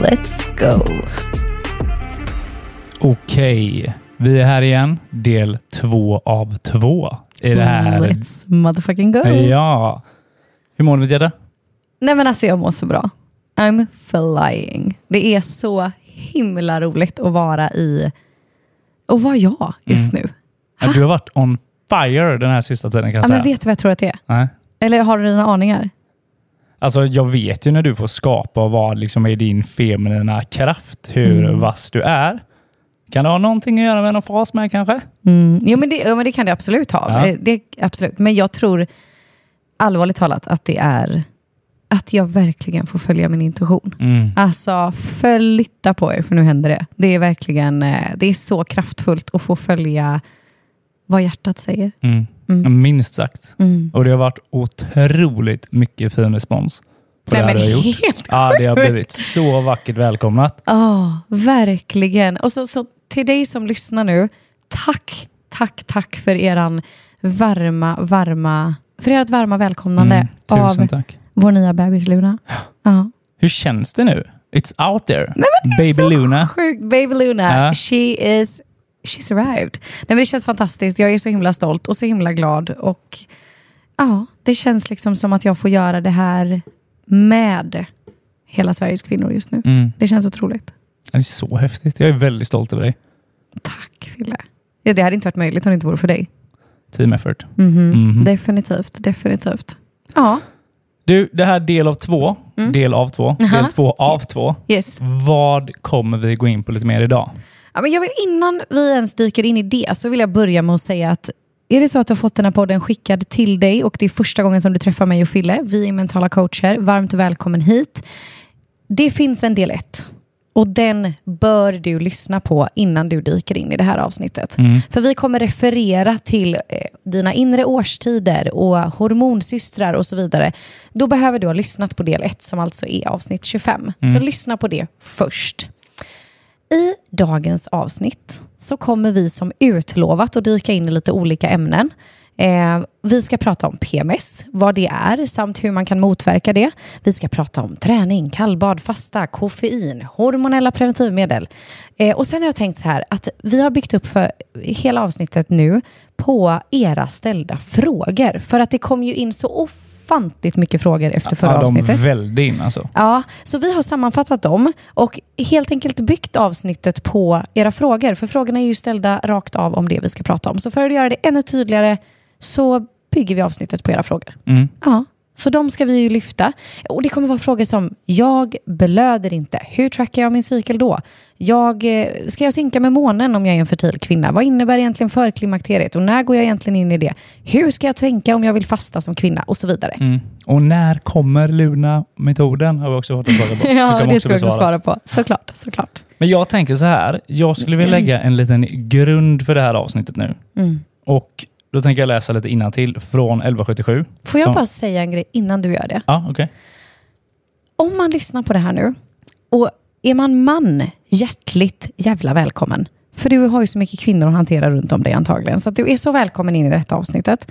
Let's go! Okej, vi är här igen. Del två av två. I det här... Let's motherfucking go! Ja. Hur mår du hjärta? Nej men alltså jag mår så bra. I'm flying. Det är så himla roligt att vara i, och vara jag just nu. Ja, Du har varit on fire den här sista tiden kan jag Ja, säga. men vet du vad jag tror att det är? Nej. Eller har du dina aningar? Alltså jag vet ju när du får skapa och vara liksom i din feminina kraft, hur Mm. vass du är. Kan det ha någonting att göra med någon fas med kanske? Mm. Jo, men det, jo, men det kan det absolut ha. Ja. Eh, Det, absolut. Men jag tror, allvarligt talat, att det är att jag verkligen får följa min intuition. Mm. Alltså, flytta på er, för nu händer det. Det är verkligen eh, det är så kraftfullt att få följa vad hjärtat säger. Mm. Mm. Minst sagt. Mm. Och det har varit otroligt mycket fin respons på Nej, det här men du har gjort. helt Ja, det har blivit så vackert välkomnat. Ja, verkligen. Och så, så till dig som lyssnar nu, tack, tack, tack för eran varma, varma, för ert varma välkomnande Mm, av tack. vår nya bebis Luna. Ja. Hur känns det nu? It's out there. Nej, Baby Luna. Sjukt. Baby Luna, Ja. she is, she's arrived. Nej, men det känns fantastiskt. Jag är så himla stolt och så himla glad. Och ja, det känns liksom som att jag får göra det här med hela Sveriges kvinnor just nu. Mm. Det känns otroligt. Det är så häftigt. Jag är väldigt stolt över dig. Tack Fille. Ja, det hade inte varit möjligt om det inte vore för dig. Team effort. Mhm. Mhm. Definitivt, definitivt. Ja, Du, det här del av två, Mm. del av två, Aha. del två av två. yes. Vad kommer vi gå in på lite mer idag? Ja, men jag vill innan vi ens dyker in i det så vill jag börja med att säga att är det så att du har fått den här podden skickad till dig och det är första gången som du träffar mig och Fille, vi är mentala coacher, varmt välkommen hit. Det finns en del ett och den bör du lyssna på innan du dyker in i det här avsnittet. För vi kommer referera till eh, dina inre årstider och hormonsystrar och så vidare. Då behöver du ha lyssnat på del ett som alltså är avsnitt 25. Så lyssna på det först. I dagens avsnitt så kommer vi som utlovat att dyka in i lite olika ämnen. Eh, vi ska prata om PMS, vad det är samt hur man kan motverka det. Vi ska prata om träning, kallbad, fasta, koffein, hormonella preventivmedel. Eh, och sen har jag tänkt så här att vi har byggt upp för hela avsnittet nu på era ställda frågor. För att det kom ju in så ofantligt mycket frågor efter förra ja, de avsnittet. välde in alltså. Ja, så vi har sammanfattat dem och helt enkelt byggt avsnittet på era frågor. För frågorna är ju ställda rakt av om det vi ska prata om. Så för att göra det ännu tydligare så bygger vi avsnittet på era frågor. Mm. Ja, så de ska vi ju lyfta. Och det kommer vara frågor som, jag blöder inte. Hur trackar jag min cykel då? Jag, eh, ska jag synka med månen om jag är en fertil kvinna? Vad innebär egentligen förklimakteriet? Och när går jag egentligen in i det? Hur ska jag tänka om jag vill fasta som kvinna? Och så vidare. Mm. Och när kommer Luna-metoden? Har vi också fått en fråga på. Ja, kommer det ska vi också svara på. Såklart, såklart. Men jag tänker så här. Jag skulle vilja lägga en liten grund för det här avsnittet nu. Mm. Och då tänker jag läsa lite innantill från 1177. Får jag Som- bara säga en grej innan du gör det? Ja, okej. Om man lyssnar på det här nu och är man man, hjärtligt jävla välkommen. För du har ju så mycket kvinnor att hantera runt om dig antagligen. Så att du är så välkommen in i detta avsnittet.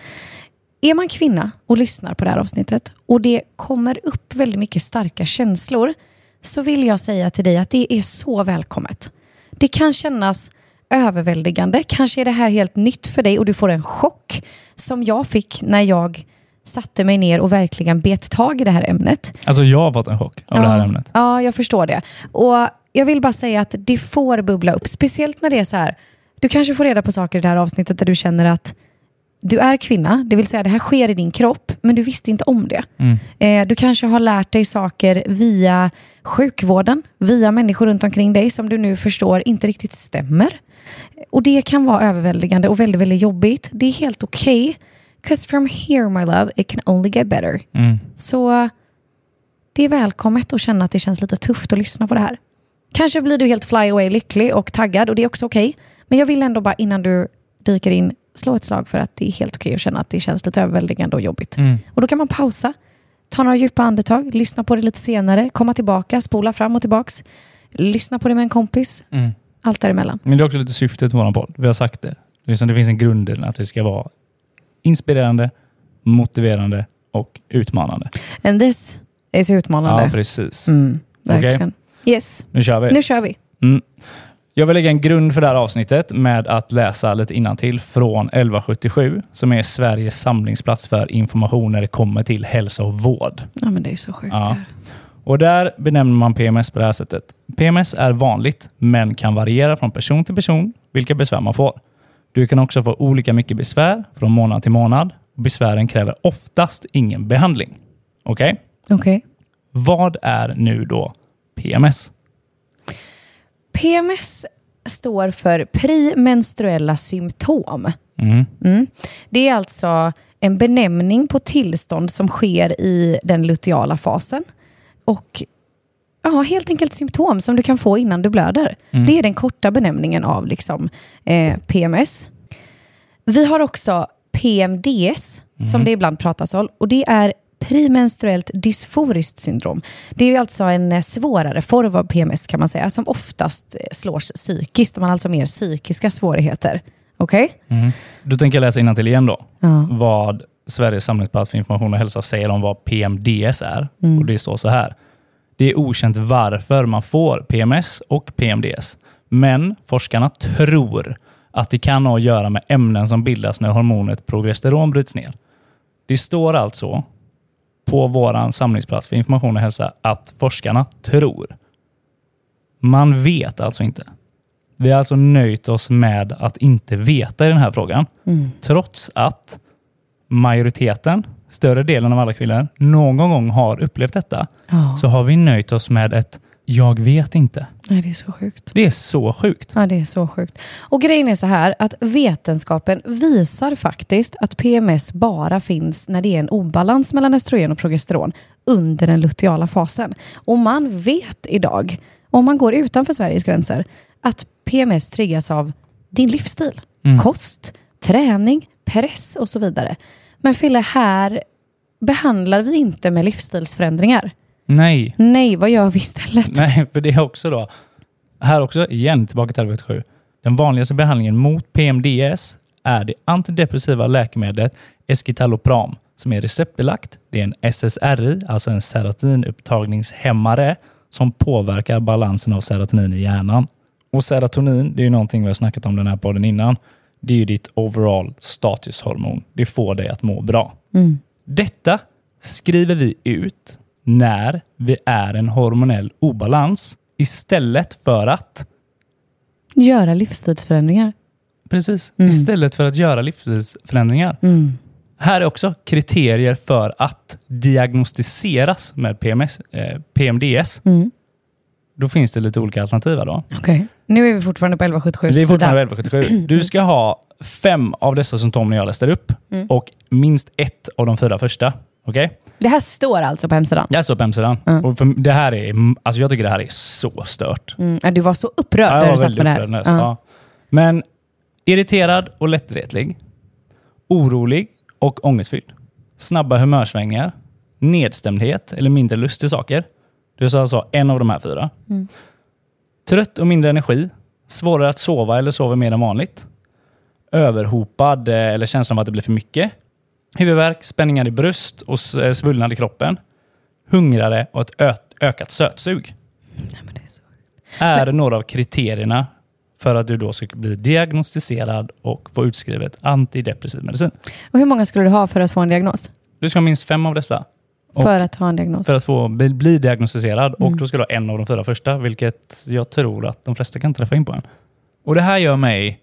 Är man kvinna och lyssnar på det här avsnittet och det kommer upp väldigt mycket starka känslor så vill jag säga till dig att det är så välkommet. Det kan kännas överväldigande. Kanske är det här helt nytt för dig och du får en chock som jag fick när jag satte mig ner och verkligen bet tag i det här ämnet. Alltså jag har fått en chock av det här ämnet. Ja, jag förstår det. Och jag vill bara säga att det får bubbla upp. Speciellt när det är så här, du kanske får reda på saker i det här avsnittet där du känner att du är kvinna, det vill säga det här sker i din kropp, men du visste inte om det. Eh, du kanske har lärt dig saker via sjukvården, via människor runt omkring dig som du nu förstår inte riktigt stämmer. Och det kan vara överväldigande och väldigt, väldigt jobbigt. Det är helt okej. Okay, Cause from here my love, it can only get better. Mm. Så Det är välkommet att känna att det känns lite tufft att lyssna på det här. Kanske blir du helt fly away lycklig och taggad och det är också okej. Men jag vill ändå bara innan du dyker in slå ett slag för att det är helt okej att känna att det känns lite överväldigande och jobbigt. Mm. Och då kan man pausa, ta några djupa andetag, lyssna på det lite senare, komma tillbaka, spola fram och tillbaks, lyssna på det med en kompis, Mm. Allt däremellan. Men det är också lite syftet med vår podd. Vi har sagt det. Liksom det finns en grund att det ska vara inspirerande, motiverande och utmanande. And this is utmanande. Ja, precis. Mm, verkligen. Yes, Nu kör vi. nu kör vi. Mm. Jag vill lägga en grund för det här avsnittet med att läsa lite innantill från 1177 som är Sveriges samlingsplats för information när det kommer till hälsa och vård. Ja, men det är så sjukt. Ja. Och där benämner man PMS på det här sättet. PMS är vanligt, men kan variera från person till person vilka besvär man får. Du kan också få olika mycket besvär från månad till månad. Besvären kräver oftast ingen behandling. Okej? Okej. Vad är nu då PMS? PMS står för premenstruella symptom. Mm. Mm. Det är alltså en benämning på tillstånd som sker i den luteala fasen. Och ja, helt enkelt symptom som du kan få innan du blöder. Mm. Det är den korta benämningen av liksom, eh, PMS. Vi har också PMDS, som det ibland pratas om. Och det är premenstruellt dysforiskt syndrom. Det är alltså en eh, svårare form av PMS kan man säga, som oftast eh, slås psykiskt. Man har alltså mer psykiska svårigheter. Okej? Mm. Då tänker läsa innantill igen då. Ja. Vad Sveriges samlingsplats för information och hälsa säger om vad PMDS är. Och Det står så här. Det är okänt varför man får PMS och PMDS. Men forskarna tror att det kan ha att göra med ämnen som bildas när hormonet progesteron bryts ner. Det står alltså på vår samlingsplats för information och hälsa att forskarna tror. Man vet alltså inte. Vi har alltså nöjt oss med att inte veta i den här frågan. Trots att majoriteten, större delen av alla kvinnor, någon gång har upplevt detta. Ja. Så har vi nöjt oss med ett jag vet inte. Nej, det är så sjukt. Det är så sjukt. Ja, det är så sjukt. Och grejen är så här att vetenskapen visar faktiskt att PMS bara finns när det är en obalans mellan östrogen och progesteron under den luteala fasen. Och man vet idag, om man går utanför Sveriges gränser, att PMS triggas av din livsstil. Mm. Kost, träning, press och så vidare. Men Fille, här behandlar vi inte med livsstilsförändringar. Nej, Nej, vad gör vi istället? nej, för det är också då, här också igen tillbaka till 1177. Den vanligaste behandlingen mot PMDS är det antidepressiva läkemedlet Escitalopram som är receptbelagt. Det är en SSRI, alltså en serotininupptagningshämmare som påverkar balansen av serotonin i hjärnan. Och serotonin, det är ju någonting vi har snackat om den här podden innan. Det är ju ditt overall statushormon. Det får dig att må bra. Mm. Detta skriver vi ut när vi är en hormonell obalans istället för att Göra livsstilsförändringar. Precis. Mm. Istället för att göra livsstilsförändringar. Mm. Här är också kriterier för att diagnostiseras med PMS, eh, PMDS. Mm. Då finns det lite olika alternativ. här Då. Okej. Nu är vi fortfarande på 1177 Det är fortfarande 1177. Du ska ha fem av dessa symptom jag läste upp Mm. och minst ett av de fyra första. Okej? Det här står alltså på hemsidan? Jag står på hemsidan. Mm. Och för det här är, alltså jag tycker det här är så stört. Mm. Du var så upprörd Ja, när du satt med det här. Ja. ja. Men irriterad och lättretlig. Orolig och ångestfylld. Snabba humörsvängningar. Nedstämdhet eller mindre lust till saker. Det är alltså en av de här fyra. Mm. Trött och mindre energi. Svårare att sova eller sover mer än vanligt. Överhopad eh, eller känslan av att det blir för mycket. Huvudvärk, spänningar i bröst och eh, svullnad i kroppen. Hungrare och ett ö- ökat sötsug Nej, men det är så... är några av kriterierna för att du då ska bli diagnostiserad och få utskrivet antidepressiv medicin. Och hur många skulle du ha för att få en diagnos? Du ska ha minst fem av dessa för att ha en diagnos? för att få bli, bli diagnostiserad och Mm. då ska du ha en av de fyra första, vilket jag tror att de flesta kan träffa in på en. Och det här gör mig...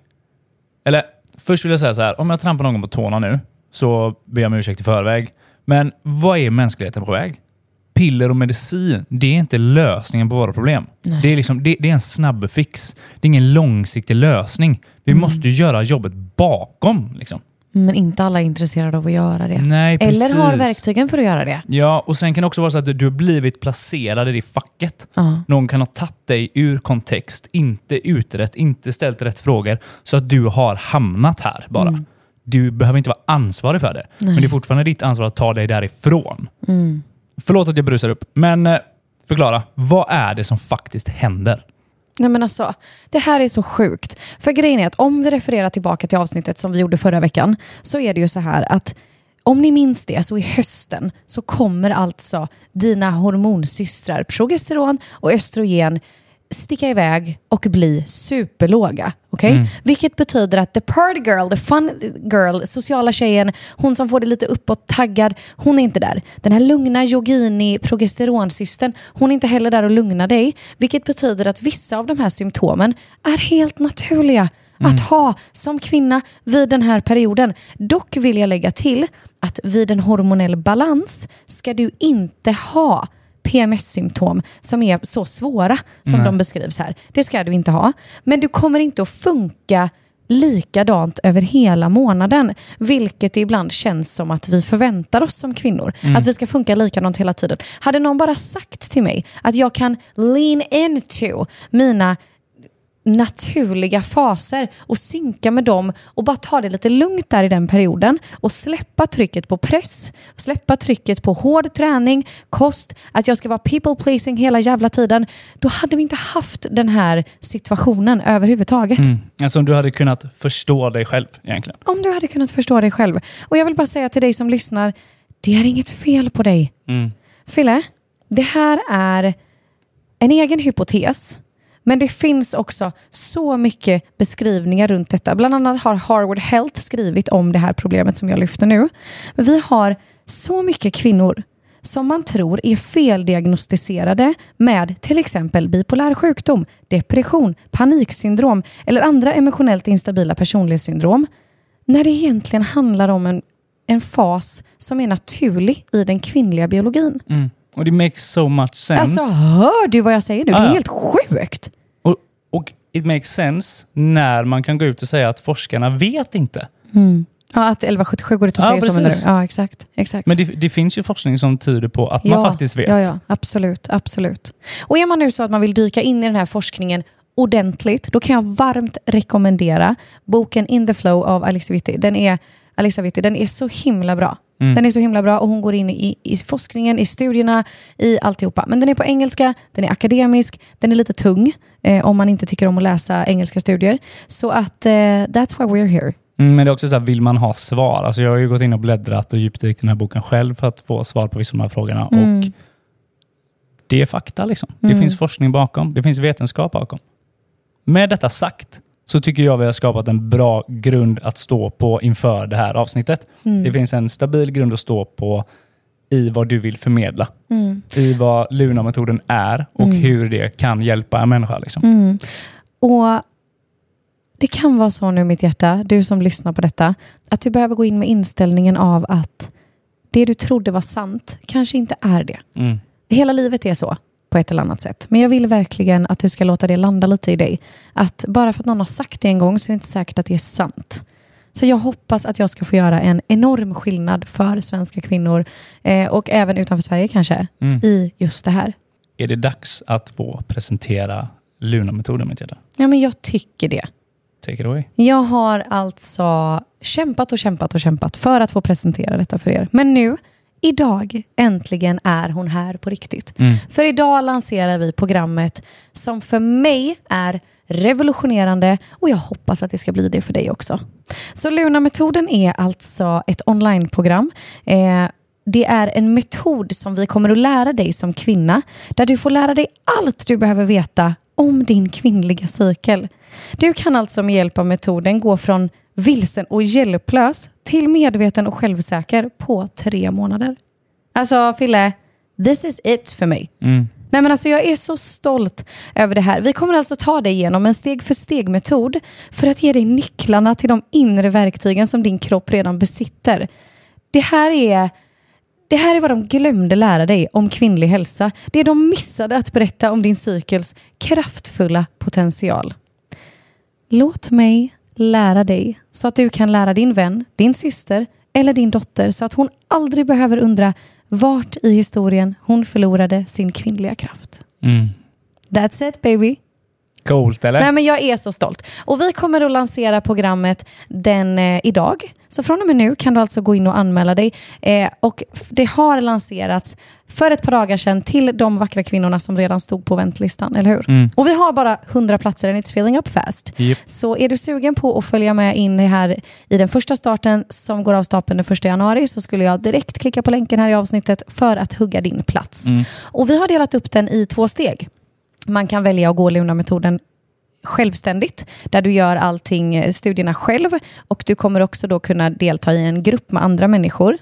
Eller först vill jag säga så här, om jag trampar någon på tårna nu så ber jag om ursäkt i förväg. Men vad är mänskligheten på väg? Piller och medicin, det är inte lösningen på våra problem. Nej. Det är, liksom, det, det är en snabb fix. Det är ingen långsiktig lösning. Vi Mm. måste göra jobbet bakom. Liksom. Men inte alla är intresserade av att göra det. Nej. Eller har verktygen för att göra det. Ja, och sen kan det också vara så att du har blivit placerad i det facket. Ja. Någon kan ha tagit dig ur kontext, inte utrett, inte ställt rätt frågor, så att du har hamnat här bara. Mm. Du behöver inte vara ansvarig för det, men det är fortfarande ditt ansvar att ta dig därifrån. Mm. Förlåt att jag brusar upp, men eh, förklara. Vad är det som faktiskt händer? Nej men alltså, det här är så sjukt. För grejen är att om vi refererar tillbaka till avsnittet som vi gjorde förra veckan, så är det ju så här att om ni minns det, så i hösten så kommer alltså dina hormonsystrar progesteron och östrogen sticka iväg och bli superlåga. Okay? Vilket betyder att the party girl, the fun girl, sociala tjejen, hon som får det lite uppåt taggad, hon är inte där. Den här lugna yogini progesteronsystern, hon är inte heller där och lugnar dig. Vilket betyder att vissa av de här symptomen är helt naturliga att ha som kvinna vid den här perioden. Dock vill jag lägga till att vid en hormonell balans ska du inte ha PMS-symptom som är så svåra som de beskrivs här. Det ska du inte ha. Men du kommer inte att funka likadant över hela månaden. Vilket det ibland känns som att vi förväntar oss som kvinnor. Att vi ska funka likadant hela tiden. Hade någon bara sagt till mig att jag kan lean into mina naturliga faser och synka med dem och bara ta det lite lugnt där i den perioden och släppa trycket på press, släppa trycket på hård träning, kost, att jag ska vara people pleasing hela jävla tiden. Då hade vi inte haft den här situationen överhuvudtaget. Alltså om du hade kunnat förstå dig själv egentligen. Om du hade kunnat förstå dig själv. Och jag vill bara säga till dig som lyssnar, det är inget fel på dig. Fille, det här är en egen hypotes. Men det finns också så mycket beskrivningar runt detta. Bland annat har Harvard Health skrivit om det här problemet som jag lyfter nu. Vi har så mycket kvinnor som man tror är feldiagnostiserade med till exempel bipolär sjukdom, depression, paniksyndrom eller andra emotionellt instabila personlighetssyndrom. När det egentligen handlar om en, en fas som är naturlig i den kvinnliga biologin. Mm. Och det makes so much sense. Alltså hör du vad jag säger nu? Det Ja, är ja. helt sjukt. Och, och it makes sense när man kan gå ut och säga att forskarna vet inte. Ja, att 1177 går ut och Ja, säger så menar du? precis. Ja, exakt. exakt. Men det, det finns ju forskning som tyder på att man faktiskt vet. Ja, ja, absolut, absolut. Och är man nu så att man vill dyka in i den här forskningen ordentligt, då kan jag varmt rekommendera boken In the Flow av Alicia Vitti. Den är, Alicia Vitti, den är så himla bra. Mm. Den är så himla bra och hon går in i, i forskningen, i studierna, i alltihopa. Men den är på engelska, den är akademisk, den är lite tung eh, om man inte tycker om att läsa engelska studier. Så att eh, that's why we're here. Mm, men det är också så här, vill man ha svar? Alltså jag har ju gått in och bläddrat och djupdykt i den här boken själv för att få svar på vissa av de här frågorna. Mm. Och det är fakta. liksom. Det finns forskning bakom. Det finns vetenskap bakom. Med detta sagt så tycker jag vi har skapat en bra grund att stå på inför det här avsnittet. Mm. Det finns en stabil grund att stå på i vad du vill förmedla. Mm. I vad Luna-metoden är och hur det kan hjälpa en människa. Liksom. Mm. Och det kan vara så nu mitt hjärta, du som lyssnar på detta, att du behöver gå in med inställningen av att det du trodde var sant kanske inte är det. Mm. Hela livet är så på ett eller annat sätt. Men jag vill verkligen att du ska låta det landa lite i dig. Att bara för att någon har sagt det en gång så är det inte säkert att det är sant. Så jag hoppas att jag ska få göra en enorm skillnad för svenska kvinnor eh, och även utanför Sverige kanske Mm. i just det här. Är det dags att få presentera Luna-metoden mitt hjärta? Ja, men jag tycker det. Take it away. Jag har alltså kämpat och kämpat och kämpat för att få presentera detta för er. Men nu, idag, äntligen är hon här på riktigt. För idag lanserar vi programmet som för mig är revolutionerande och jag hoppas att det ska bli det för dig också. Så Luna-metoden är alltså ett onlineprogram. Eh, det är en metod som vi kommer att lära dig som kvinna, där du får lära dig allt du behöver veta om din kvinnliga cykel. Du kan alltså med hjälp av metoden gå från vilsen och hjälplös till medveten och självsäker på tre månader. Alltså Fille, this is it för mig. Mm. Nej, men alltså, jag är så stolt över det här. Vi kommer alltså ta dig igenom en steg för steg-metod för att ge dig nycklarna till de inre verktygen som din kropp redan besitter. Det här är det här är vad de glömde lära dig om kvinnlig hälsa. Det de missade att berätta om din cykels kraftfulla potential. Låt mig lära dig så att du kan lära din vän, din syster eller din dotter så att hon aldrig behöver undra vart i historien hon förlorade sin kvinnliga kraft. Mm. That's it baby. Coolt eller? Nej, men jag är så stolt. Och vi kommer att lansera programmet den eh, idag. Så från och med nu kan du alltså gå in och anmäla dig. Eh, och det har lanserats för ett par dagar sedan till de vackra kvinnorna som redan stod på väntlistan, eller hur? Mm. Och vi har bara 100 platser and it's filling up fast. Japp. Så är du sugen på att följa med in här i den första starten som går av stapeln den 1 januari så skulle jag direkt klicka på länken här i avsnittet för att hugga din plats. Mm. Och vi har delat upp den i två steg. Man kan välja att gå Luna-metoden självständigt, där du gör allting, eh, studierna själv och du kommer också då kunna delta i en grupp med andra människor.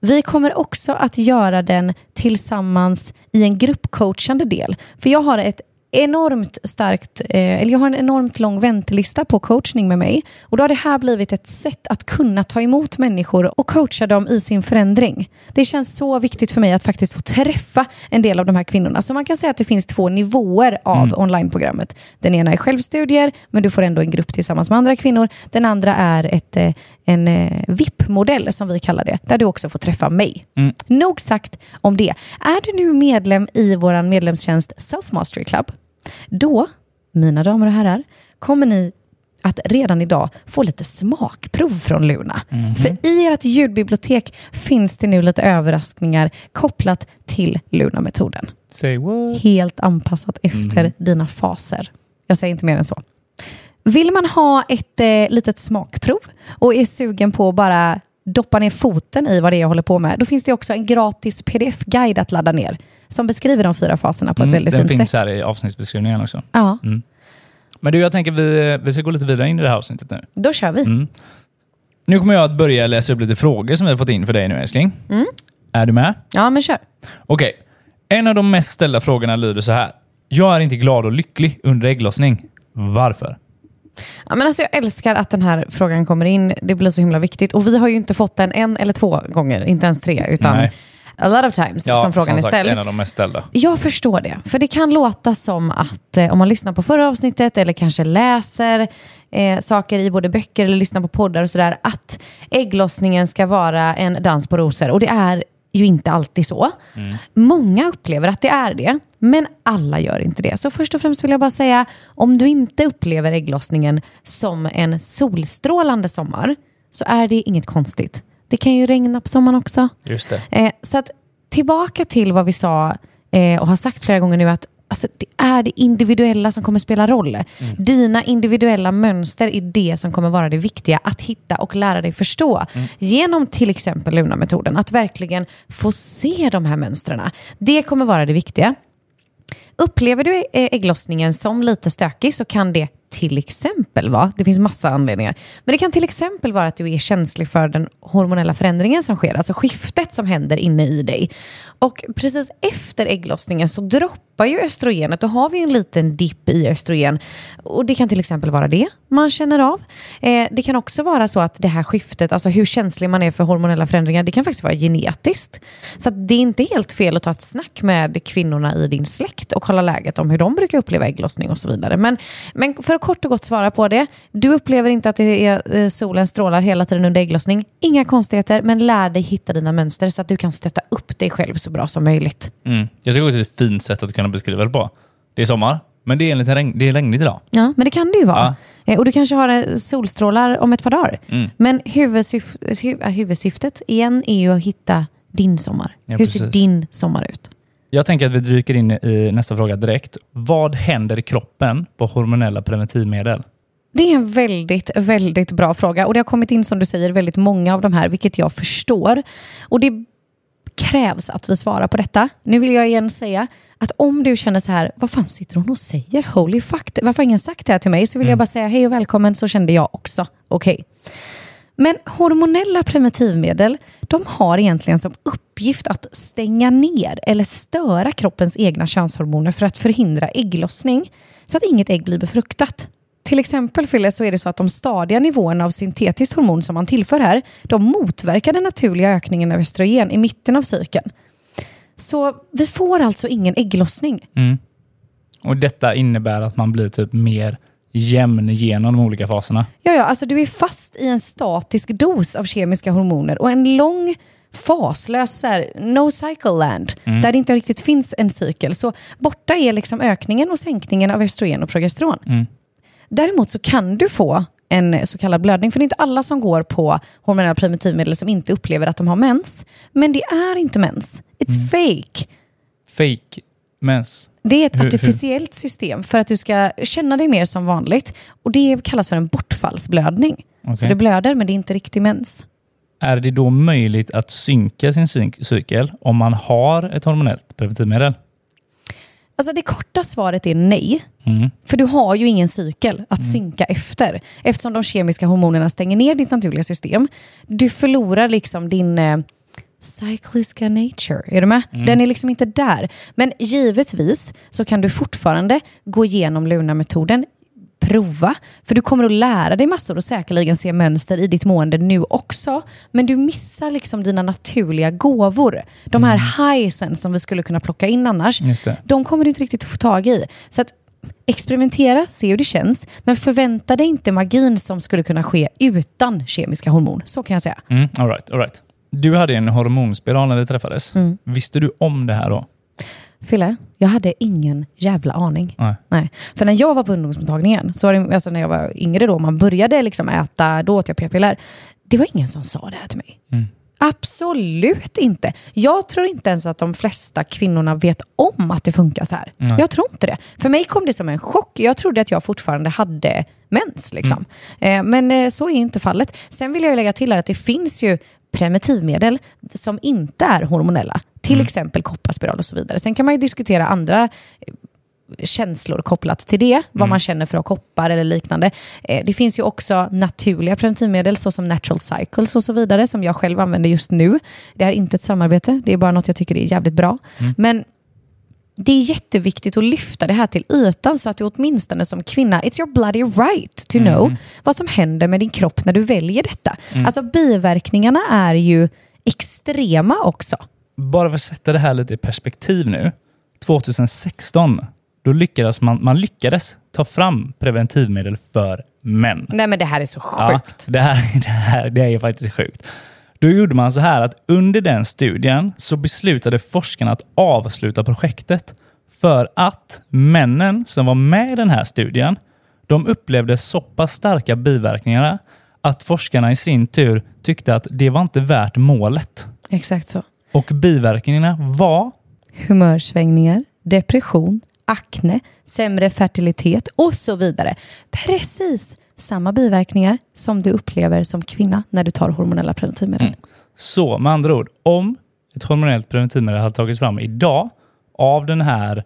Vi kommer också att göra den tillsammans i en gruppcoachande del. För jag har ett enormt starkt, eh, eller jag har en enormt lång väntelista på coachning med mig. Och då har det här blivit ett sätt att kunna ta emot människor och coacha dem i sin förändring. Det känns så viktigt för mig att faktiskt få träffa en del av de här kvinnorna. Så man kan säga att det finns två nivåer av onlineprogrammet. Den ena är självstudier, men du får ändå en grupp tillsammans med andra kvinnor. Den andra är ett, eh, en eh, VIP-modell som vi kallar det, där du också får träffa mig. Mm. Nog sagt om det. Är du nu medlem i vår medlemstjänst Self Mastery Club, då, mina damer och herrar, kommer ni att redan idag få lite smakprov från Luna. För i ert ljudbibliotek finns det nu lite överraskningar kopplat till Luna-metoden. Helt anpassat efter dina faser. Jag säger inte mer än så. Vill man ha ett eh, litet smakprov och är sugen på att bara doppa ner foten i vad det är jag håller på med, då finns det också en gratis pdf-guide att ladda ner som beskriver de fyra faserna på ett Mm, väldigt den fint finns sätt. här i avsnittsbeskrivningen också. Ja, Men du, jag tänker vi, vi ska gå lite vidare in i det här avsnittet nu. då kör vi. Mm. Nu kommer jag att börja läsa upp lite frågor som vi har fått in för dig nu älskling. Mm. Är du med? Ja, men kör. Okej. En av de mest ställda frågorna lyder så här. Jag är inte glad och lycklig under ägglossning. Varför? Ja, men alltså jag älskar att den här frågan kommer in. Det blir så himla viktigt. Och vi har ju inte fått den en eller två gånger, inte ens tre, utan Nej. A lot of times som frågan är sagt, ställd. en av de mest ställda. Jag förstår det. För det kan låta som att eh, om man lyssnar på förra avsnittet eller kanske läser eh, saker i både böcker eller lyssnar på poddar och sådär, att ägglossningen ska vara en dans på rosor. Och det är ju inte alltid så. Många upplever att det är det, men alla gör inte det. Så först och främst vill jag bara säga, om du inte upplever ägglossningen som en solstrålande sommar, så är det inget konstigt. Det kan ju regna på sommaren också. Just det. Eh, så att tillbaka till vad vi sa eh, och har sagt flera gånger nu att alltså, det är det individuella som kommer spela roll. Dina individuella mönster är det som kommer vara det viktiga att hitta och lära dig förstå. Genom till exempel Luna-metoden. Att verkligen få se de här mönstren. Det kommer vara det viktiga. Upplever du eh, ägglossningen som lite stökig så kan det till exempel vara, det finns massa anledningar, men det kan till exempel vara att du är känslig för den hormonella förändringen som sker, alltså skiftet som händer inne i dig. Och precis efter ägglossningen så droppar ju östrogenet, då har vi en liten dipp i östrogen. Och det kan till exempel vara det man känner av. Eh, det kan också vara så att det här skiftet, alltså hur känslig man är för hormonella förändringar, det kan faktiskt vara genetiskt. Så att det är inte helt fel att ta ett snack med kvinnorna i din släkt och kolla läget om hur de brukar uppleva ägglossning och så vidare. Men, men för att kort och gott svara på det, du upplever inte att det är, eh, solen strålar hela tiden under ägglossning. Inga konstigheter, men lär dig hitta dina mönster så att du kan stötta upp dig själv så bra som möjligt. Mm. Jag tycker också det är ett fint sätt att kunna beskriva det på. Det är sommar, men det är, lite regn, det är regnigt idag. Ja, men det kan det ju vara. Ja. Eh, Och du kanske har eh, solstrålar om ett par dagar. Mm. Men huvudsyf hu huvudsyftet igen är ju att hitta din sommar. Ja, Hur ser precis. din sommar ut? Jag tänker att vi dyker in i nästa fråga direkt. Vad händer i kroppen på hormonella preventivmedel? Det är en väldigt, väldigt bra fråga. Och det har kommit in, som du säger, väldigt många av de här, vilket jag förstår. Och det krävs att vi svarar på detta. Nu vill jag igen säga att om du känner så här, vad fan sitter hon och säger? Holy fuck, varför har ingen sagt det här till mig? Så vill jag bara säga hej och välkommen, så kände jag också. Okej. Men hormonella preventivmedel, de har egentligen som uppgift att stänga ner eller störa kroppens egna könshormoner för att förhindra ägglossning så att inget ägg blir befruktat. Till exempel Fille, så är det så att de stadiga nivåerna av syntetiskt hormon som man tillför här, de motverkar den naturliga ökningen av östrogen i mitten av cykeln. Så vi får alltså ingen ägglossning. Mm. Och Detta innebär att man blir typ mer jämn genom de olika faserna. Ja, ja, alltså du är fast i en statisk dos av kemiska hormoner och en lång faslös så här, no cycle land, där det inte riktigt finns en cykel. Så borta är liksom ökningen och sänkningen av östrogen och progesteron. Däremot så kan du få en så kallad blödning, för det är inte alla som går på hormonella preventivmedel som inte upplever att de har mens. Men det är inte mens. It's fake. Fake mens. Det är ett Hur- hur? artificiellt system för att du ska känna dig mer som vanligt. Och det kallas för en bortfallsblödning. Så Okej. det blöder men det är inte riktig mens. Är det då möjligt att synka sin cy- cykel om man har ett hormonellt preventivmedel? Alltså det korta svaret är nej. Mm. För du har ju ingen cykel att synka efter. Eftersom de kemiska hormonerna stänger ner ditt naturliga system. Du förlorar liksom din cycliska nature. Är du med? Den är liksom inte där. Men givetvis så kan du fortfarande gå igenom Luna-metoden prova. För du kommer att lära dig massor och säkerligen se mönster i ditt mående nu också. Men du missar liksom dina naturliga gåvor. De här highsen som vi skulle kunna plocka in annars. De kommer du inte riktigt få tag i. Så att experimentera, se hur det känns. Men förvänta dig inte magin som skulle kunna ske utan kemiska hormon. Så kan jag säga. Mm, all right, all right. Du hade en hormonspiral när vi träffades. Mm. Visste du om det här då? Fille, jag hade ingen jävla aning. Nej. Nej. För när jag var på ungdomsmottagningen, så var det, alltså när jag var yngre då, man började liksom äta, då åt jag p-piller. Det var ingen som sa det här till mig. Mm. Absolut inte. Jag tror inte ens att de flesta kvinnorna vet om att det funkar så här. Nej. Jag tror inte det. För mig kom det som en chock. Jag trodde att jag fortfarande hade mens. Liksom. Eh, men eh, så är inte fallet. Sen vill jag lägga till att det finns ju preventivmedel som inte är hormonella. Till exempel kopparspiral och så vidare. Sen kan man ju diskutera andra eh, känslor kopplat till det, vad man känner för att koppar eller liknande. Eh, det finns ju också naturliga preventivmedel såsom natural cycles och så vidare som jag själv använder just nu. Det är inte ett samarbete, det är bara något jag tycker är jävligt bra. Men det är jätteviktigt att lyfta det här till ytan så att du åtminstone som kvinna, it's your bloody right to know vad som händer med din kropp när du väljer detta. Alltså biverkningarna är ju extrema också. Bara för att sätta det här lite i perspektiv nu. 2016, då lyckades man, man lyckades ta fram preventivmedel för män. Nej men det här är så Ja, sjukt. det, här, det, här, det är faktiskt sjukt. Då gjorde man så här att under den studien så beslutade forskarna att avsluta projektet för att männen som var med i den här studien, de upplevde så pass starka biverkningar att forskarna i sin tur tyckte att det var inte värt målet. Exakt så. Och biverkningarna var humörsvängningar, depression, akne, sämre fertilitet och så vidare. Precis samma biverkningar som du upplever som kvinna när du tar hormonella preventivmedel. Mm. Så med andra ord, om ett hormonellt preventivmedel hade tagits fram idag av den här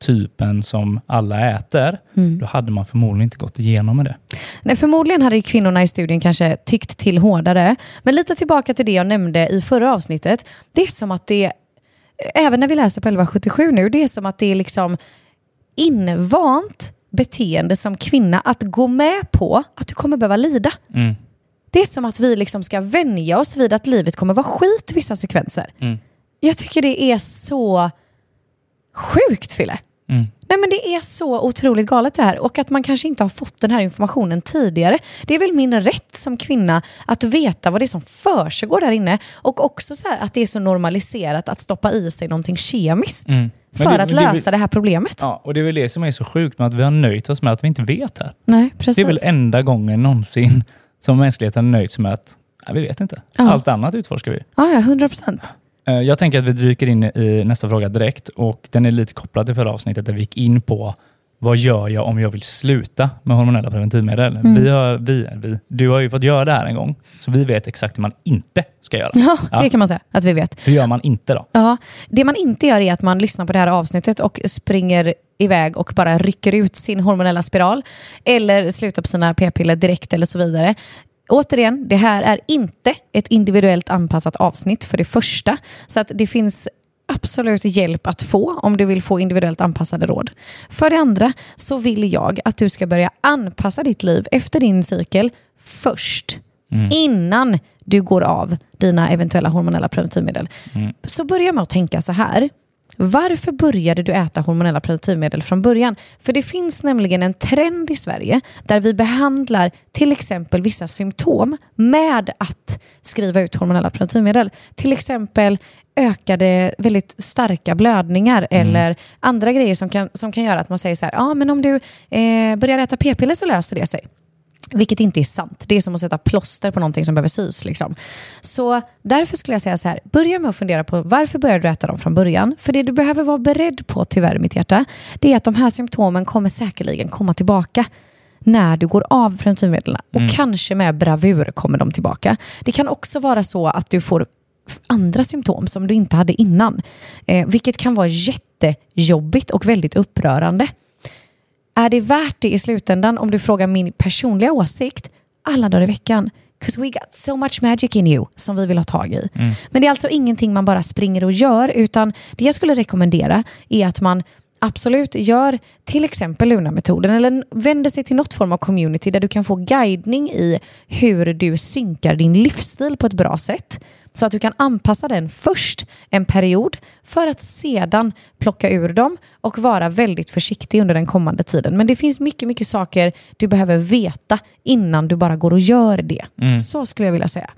typen som alla äter, Mm. då hade man förmodligen inte gått igenom med det. Nej, förmodligen hade kvinnorna i studien kanske tyckt till hårdare. Men lite tillbaka till det jag nämnde i förra avsnittet. Det är som att det, även när vi läser på 1177 nu, det är som att det är liksom invant beteende som kvinna att gå med på att du kommer behöva lida. Mm. Det är som att vi liksom ska vänja oss vid att livet kommer vara skit vissa sekvenser. Mm. Jag tycker det är så sjukt, Fille. Mm. Nej, men det är så otroligt galet det här. Och att man kanske inte har fått den här informationen tidigare. Det är väl min rätt som kvinna att veta vad det är som försiggår där inne. Och också så här att det är så normaliserat att stoppa i sig någonting kemiskt. Mm. Men För det- att men det- lösa det här problemet. Ja, och det är väl det som är så sjukt med att vi har nöjt oss med att vi inte vet här. Nej, precis. Det är väl enda gången någonsin som mänskligheten nöjt sig med att nej, vi vet inte. Ja. Allt annat utforskar vi. Ja, ja, 100 procent. Eh, Jag tänker att vi dyker in i nästa fråga direkt och den är lite kopplad till förra avsnittet där vi gick in på vad gör jag om jag vill sluta med hormonella preventivmedel? Mm. Vi har, vi, vi, du har ju fått göra det här en gång, så vi vet exakt hur man inte ska göra. Ja, Ja. det kan man säga att vi vet. Hur gör man inte då? Ja, det man inte gör är att man lyssnar på det här avsnittet och springer iväg och bara rycker ut sin hormonella spiral eller slutar på sina p-piller direkt eller så vidare. Återigen, det här är inte ett individuellt anpassat avsnitt för det första. Så att det finns absolut hjälp att få om du vill få individuellt anpassade råd. För det andra så vill jag att du ska börja anpassa ditt liv efter din cykel först. Innan du går av dina eventuella hormonella preventivmedel. Så börja med att tänka så här. Varför började du äta hormonella preventivmedel från början? För det finns nämligen en trend i Sverige där vi behandlar till exempel vissa symptom med att skriva ut hormonella preventivmedel. Till exempel ökade väldigt starka blödningar Mm. eller andra grejer som kan, som kan göra att man säger så här, ja ah, men om du eh, börjar äta p-piller så löser det sig. Vilket inte är sant. Det är som att sätta plåster på någonting som behöver sys. Liksom. Så därför skulle jag säga så här, börja med att fundera på varför började du äta dem från början? För det du behöver vara beredd på, tyvärr mitt hjärta, det är att de här symptomen kommer säkerligen komma tillbaka när du går av preventivmedlen. Och kanske med bravur kommer de tillbaka. Det kan också vara så att du får andra symptom som du inte hade innan. Eh, vilket kan vara jättejobbigt och väldigt upprörande. Är det värt det i slutändan om du frågar min personliga åsikt alla dagar i veckan? Because we got so much magic in you som vi vill ha tag i. Men det är alltså ingenting man bara springer och gör utan det jag skulle rekommendera är att man absolut gör till exempel Luna-metoden eller vänder sig till något form av community där du kan få guidning i hur du synkar din livsstil på ett bra sätt. Så att du kan anpassa den först en period för att sedan plocka ur dem och vara väldigt försiktig under den kommande tiden. Men det finns mycket, mycket saker du behöver veta innan du bara går och gör det. Så skulle jag vilja säga.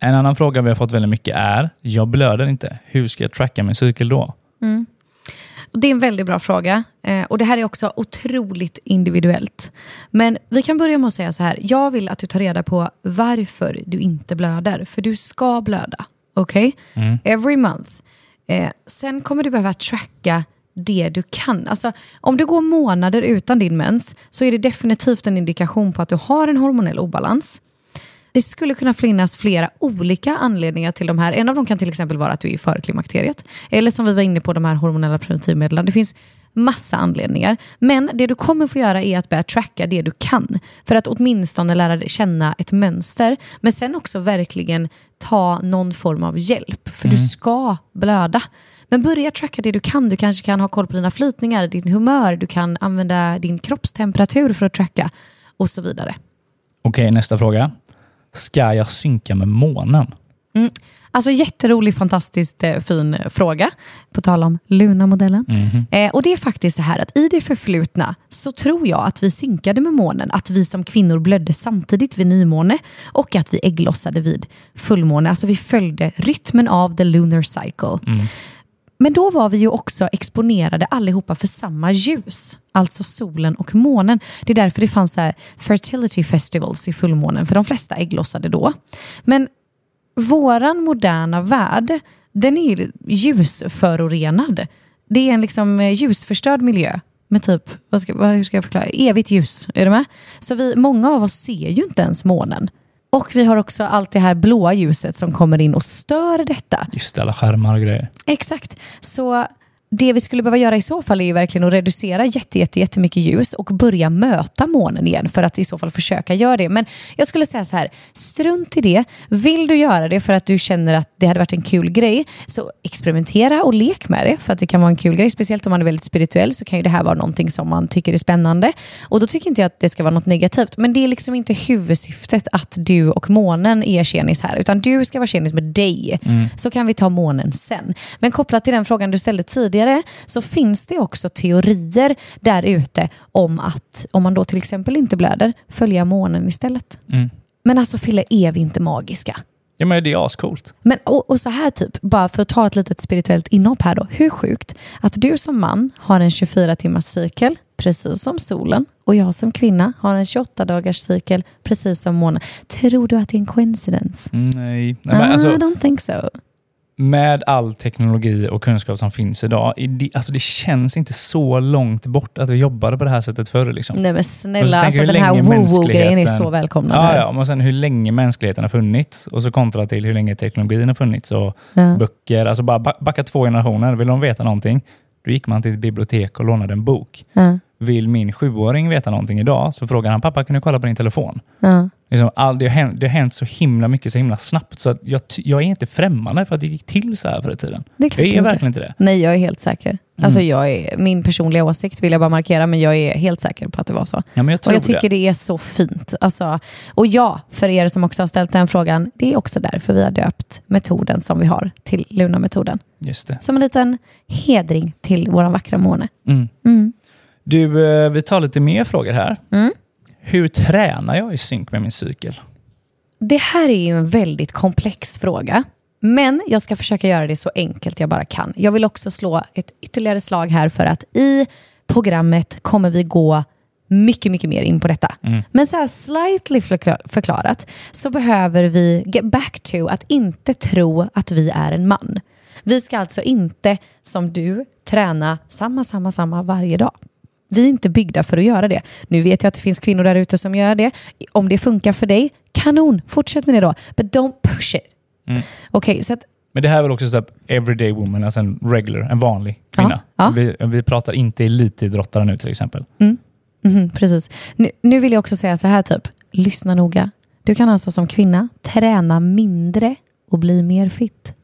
En annan fråga vi har fått väldigt mycket är, jag blöder inte. Hur ska jag tracka min cykel då? Och Det är en väldigt bra fråga. Eh, och Det här är också otroligt individuellt. Men vi kan börja med att säga så här. Jag vill att du tar reda på varför du inte blöder. För du ska blöda. Okej? Every month. Eh, sen kommer du behöva tracka det du kan. Alltså, om du går månader utan din mens så är det definitivt en indikation på att du har en hormonell obalans. Det skulle kunna finnas flera olika anledningar till de här. En av dem kan till exempel vara att du är i förklimakteriet. Eller som vi var inne på, de här hormonella preventivmedlen. Det finns massa anledningar. Men det du kommer få göra är att börja tracka det du kan. För att åtminstone lära dig känna ett mönster. Men sen också verkligen ta någon form av hjälp. För du ska blöda. Men börja tracka det du kan. Du kanske kan ha koll på dina flytningar, din humör. Du kan använda din kroppstemperatur för att tracka. Och så vidare. Okej, nästa fråga. Ska jag synka med månen? Alltså jätterolig, fantastiskt eh, fin eh, fråga. På tal om Luna-modellen. Eh, och det är faktiskt så här att i det förflutna så tror jag att vi synkade med månen. Att vi som kvinnor blödde samtidigt vid nymåne och att vi ägglossade vid fullmåne. Alltså vi följde rytmen av the lunar cycle. Men då var vi ju också exponerade allihopa för samma ljus. Alltså solen och månen. Det är därför det fanns så här fertility festivals i fullmånen. För de flesta ägglossade då. Men våran moderna värld, den är ljusförorenad. Det är en liksom ljusförstörd miljö med typ, vad ska, hur ska jag förklara, evigt ljus. Är du med? Så vi, många av oss ser ju inte ens månen. Och vi har också allt det här blåa ljuset som kommer in och stör detta. Just det, alla skärmar och grejer. Exakt. Så det vi skulle behöva göra i så fall är ju verkligen att reducera jätte, jätte, jättemycket ljus och börja möta månen igen för att i så fall försöka göra det. Men jag skulle säga så här, strunt i det. Vill du göra det för att du känner att det hade varit en kul grej, så experimentera och lek med det för att det kan vara en kul grej. Speciellt om man är väldigt spirituell så kan ju det här vara någonting som man tycker är spännande. Och då tycker inte jag att det ska vara något negativt. Men det är liksom inte huvudsyftet att du och månen är tjenis här, utan du ska vara tjenis med dig. Så kan vi ta månen sen. Men kopplat till den frågan du ställde tidigare så finns det också teorier där ute om att om man då till exempel inte blöder, följa månen istället. Mm. Men alltså Fille, är vi inte magiska? Ja, men det är ascoolt. Men, och, och så här typ, bara för att ta ett litet spirituellt inhopp här då. Hur sjukt att du som man har en 24 timmars cykel, precis som solen. Och jag som kvinna har en 28 dagars cykel, precis som månen. Tror du att det är en coincidence? Nej. Nej men I alltså, don't think so. Med all teknologi och kunskap som finns idag, det, alltså det känns inte så långt bort att vi jobbade på det här sättet förr. Liksom. Nej men snälla, alltså, den här woo-woo-grejen är så välkomnad. Ja, ja, och sen hur länge mänskligheten har funnits och så kontra till hur länge teknologin har funnits och Ja. böcker. Alltså bara ba- backa två generationer. Vill de veta någonting, då gick man till ett bibliotek och lånade en bok. Ja. Vill min sjuåring veta någonting idag så frågar han pappa, kan du kolla på din telefon? Ja. Liksom all, det, har hänt, det har hänt så himla mycket så himla snabbt så att jag, jag är inte främmande för att det gick till så här förr i tiden. Det är klart Jag är verkligen inte det. Nej, jag är helt säker. Mm. Alltså jag är, min personliga åsikt vill jag bara markera, men jag är helt säker på att det var så. Ja, jag Och jag tycker det. det är så fint. Alltså, och ja, för er som också har ställt den frågan, det är också därför vi har döpt metoden som vi har till Luna-metoden. Just det. Som en liten hedring till vår vackra måne. Mm. Mm. Du, eh, vi tar lite mer frågor här. Mm. Hur tränar jag i synk med min cykel? Det här är ju en väldigt komplex fråga. Men jag ska försöka göra det så enkelt jag bara kan. Jag vill också slå ett ytterligare slag här för att i programmet kommer vi gå mycket, mycket mer in på detta. Men så här slightly förkla- förklarat så behöver vi get back to att inte tro att vi är en man. Vi ska alltså inte, som du, träna samma, samma, samma varje dag. Vi är inte byggda för att göra det. Nu vet jag att det finns kvinnor där ute som gör det. Om det funkar för dig, kanon, fortsätt med det då. But don't push it. Okej, så att Men det här är väl också så här everyday woman, alltså en regular, en vanlig kvinna. Ja, ja. Vi, vi pratar inte elitidrottare nu till exempel. Mhm, precis. Nu, nu vill jag också säga så här typ, lyssna noga. Du kan alltså som kvinna träna mindre och bli mer fit.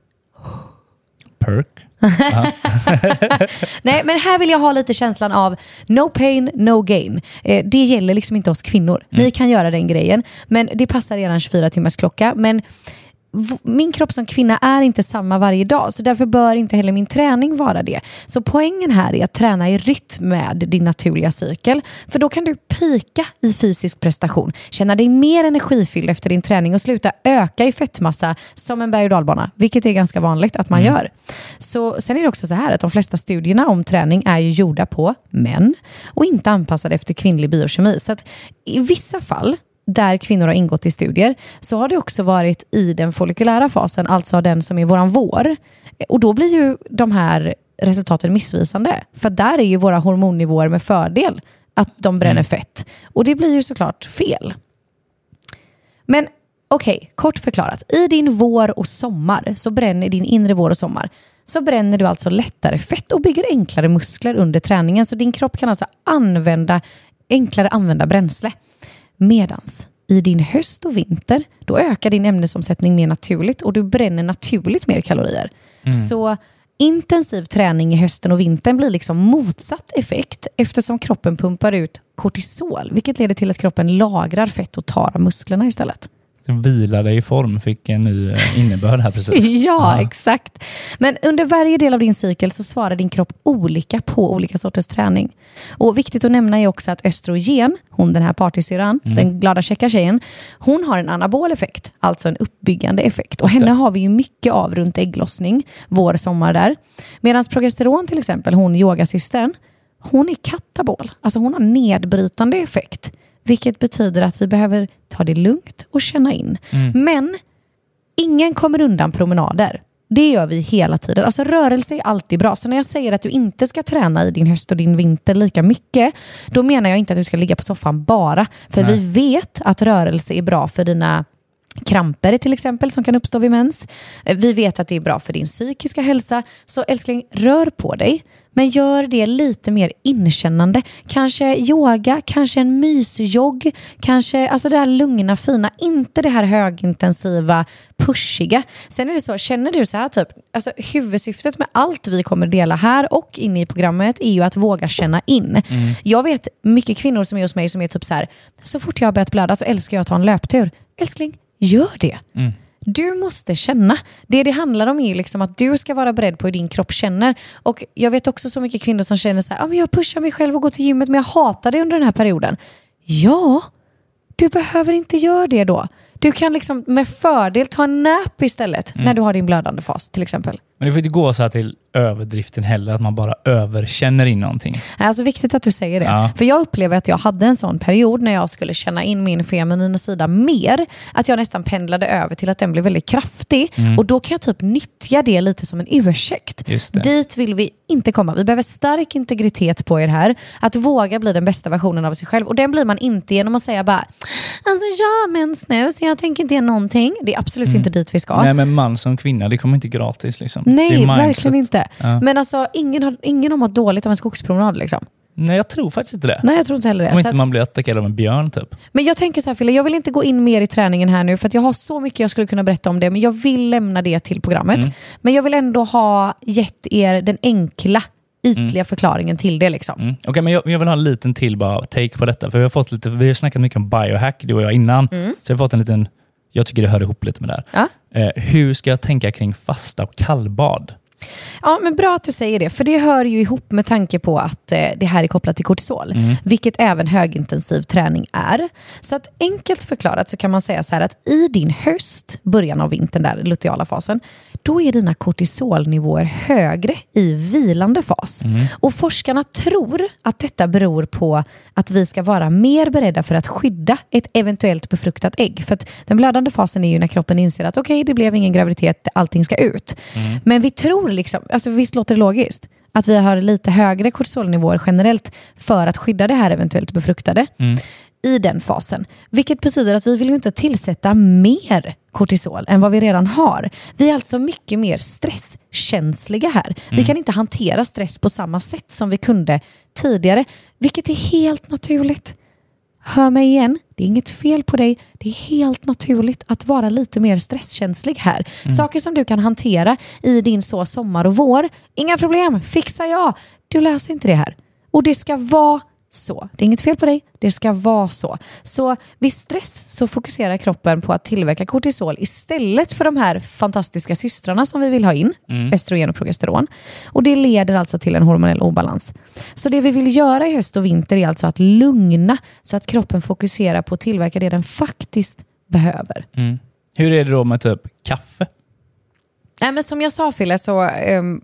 Perk. Nej, men här vill jag ha lite känslan av no pain, no gain. Eh, det gäller liksom inte oss kvinnor. Ni kan göra den grejen, men det passar redan 24 timmars klocka. Men min kropp som kvinna är inte samma varje dag, så därför bör inte heller min träning vara det. Så poängen här är att träna i rytm med din naturliga cykel, för då kan du pika i fysisk prestation, känna dig mer energifylld efter din träning och sluta öka i fettmassa som en berg och dalbana, vilket är ganska vanligt att man gör. Så Sen är det också så här att de flesta studierna om träning är ju gjorda på män och inte anpassade efter kvinnlig biokemi. Så att i vissa fall där kvinnor har ingått i studier så har det också varit i den folliculära fasen, alltså den som är våran vår. Och då blir ju de här resultaten missvisande. För där är ju våra hormonnivåer med fördel att de bränner fett. Och det blir ju såklart fel. Men okej, kort förklarat. I din vår och sommar, så bränner din inre vår och sommar, så bränner du alltså lättare fett och bygger enklare muskler under träningen. Så din kropp kan alltså använda, enklare använda bränsle. Medans i din höst och vinter, då ökar din ämnesomsättning mer naturligt och du bränner naturligt mer kalorier. Så intensiv träning i hösten och vintern blir liksom motsatt effekt eftersom kroppen pumpar ut kortisol, vilket leder till att kroppen lagrar fett och tar av musklerna istället. Vila dig i form fick en ny eh, innebörd här precis. Ja, exakt. Men under varje del av din cykel så svarar din kropp olika på olika sorters träning. Och Viktigt att nämna är också att östrogen, hon den här partysyrran, den glada käcka tjejen, hon har en anabol effekt, alltså en uppbyggande effekt. Och henne har vi ju mycket av runt ägglossning, vår, sommar där. Medan progesteron till exempel, hon yogasystern, hon är katabol, alltså hon har nedbrytande effekt. Vilket betyder att vi behöver ta det lugnt och känna in. Men ingen kommer undan promenader. Det gör vi hela tiden. Alltså rörelse är alltid bra. Så när jag säger att du inte ska träna i din höst och din vinter lika mycket, då menar jag inte att du ska ligga på soffan bara. För Nej. vi vet att rörelse är bra för dina kramper till exempel som kan uppstå vid mens. Vi vet att det är bra för din psykiska hälsa. Så älskling, rör på dig. Men gör det lite mer inkännande. Kanske yoga, kanske en mysjogg, kanske alltså det här lugna, fina. Inte det här högintensiva, pushiga. Sen är det så, känner du så här typ, alltså huvudsyftet med allt vi kommer dela här och inne i programmet är ju att våga känna in. Jag vet mycket kvinnor som är hos mig som är typ så här, så fort jag har börjat blöda så älskar jag att ta en löptur. Älskling, gör det. Du måste känna. Det det handlar om är liksom att du ska vara beredd på hur din kropp känner. Och Jag vet också så mycket kvinnor som känner så här, ah, men jag pushar mig själv och går till gymmet men jag hatar det under den här perioden. Ja, du behöver inte göra det då. Du kan liksom med fördel ta en nap istället när du har din blödande fas till exempel. Men det får inte gå så här till överdriften heller, att man bara överkänner in någonting. Alltså viktigt att du säger det. Ja. För jag upplever att jag hade en sån period när jag skulle känna in min feminina sida mer. Att jag nästan pendlade över till att den blev väldigt kraftig. Och då kan jag typ nyttja det lite som en ursäkt. Dit vill vi inte komma. Vi behöver stark integritet på er här. Att våga bli den bästa versionen av sig själv. Och den blir man inte genom att säga bara Alltså jag har mens nu så jag tänker inte göra någonting. Det är absolut inte dit vi ska. Nej, men man som kvinna, det kommer inte gratis. Liksom. Nej, verkligen inte. Ja. Men alltså, ingen har, ingen har mått dåligt av en skogspromenad. Liksom. Nej, jag tror faktiskt inte det. Nej, jag tror inte heller det. Om inte att- man blir attackerad av en björn typ. Men jag tänker så här Fille, jag vill inte gå in mer i träningen här nu för att jag har så mycket jag skulle kunna berätta om det, men jag vill lämna det till programmet. Mm. Men jag vill ändå ha gett er den enkla, ytliga förklaringen till det. Liksom. Mm. Okej, men jag, jag vill ha en liten till bara take på detta. För vi har, fått lite, vi har snackat mycket om biohack, du och jag, innan. Så jag har fått en liten... Jag tycker det hör ihop lite med det här. Ja. Eh, hur ska jag tänka kring fasta och kallbad? Ja, men bra att du säger det, för det hör ju ihop med tanke på att eh, det här är kopplat till kortisol, vilket även högintensiv träning är. Så att enkelt förklarat så kan man säga så här att i din höst, början av vintern, där luteala fasen, då är dina kortisolnivåer högre i vilande fas. Och forskarna tror att detta beror på att vi ska vara mer beredda för att skydda ett eventuellt befruktat ägg. För att den blödande fasen är ju när kroppen inser att okej, det blev ingen graviditet, allting ska ut. Men vi tror, liksom, alltså visst låter det logiskt, att vi har lite högre kortisolnivåer generellt för att skydda det här eventuellt befruktade i den fasen. Vilket betyder att vi vill ju inte tillsätta mer kortisol än vad vi redan har. Vi är alltså mycket mer stresskänsliga här. Vi kan inte hantera stress på samma sätt som vi kunde tidigare, vilket är helt naturligt. Hör mig igen, det är inget fel på dig. Det är helt naturligt att vara lite mer stresskänslig här. Saker som du kan hantera i din så sommar och vår, inga problem, fixar jag. Du löser inte det här. Och det ska vara så. Det är inget fel på dig, det ska vara så. Så vid stress så fokuserar kroppen på att tillverka kortisol istället för de här fantastiska systrarna som vi vill ha in, östrogen och progesteron. Och det leder alltså till en hormonell obalans. Så det vi vill göra i höst och vinter är alltså att lugna så att kroppen fokuserar på att tillverka det den faktiskt behöver. Hur är det då med typ kaffe? Nej, men som jag sa Fille så ehm,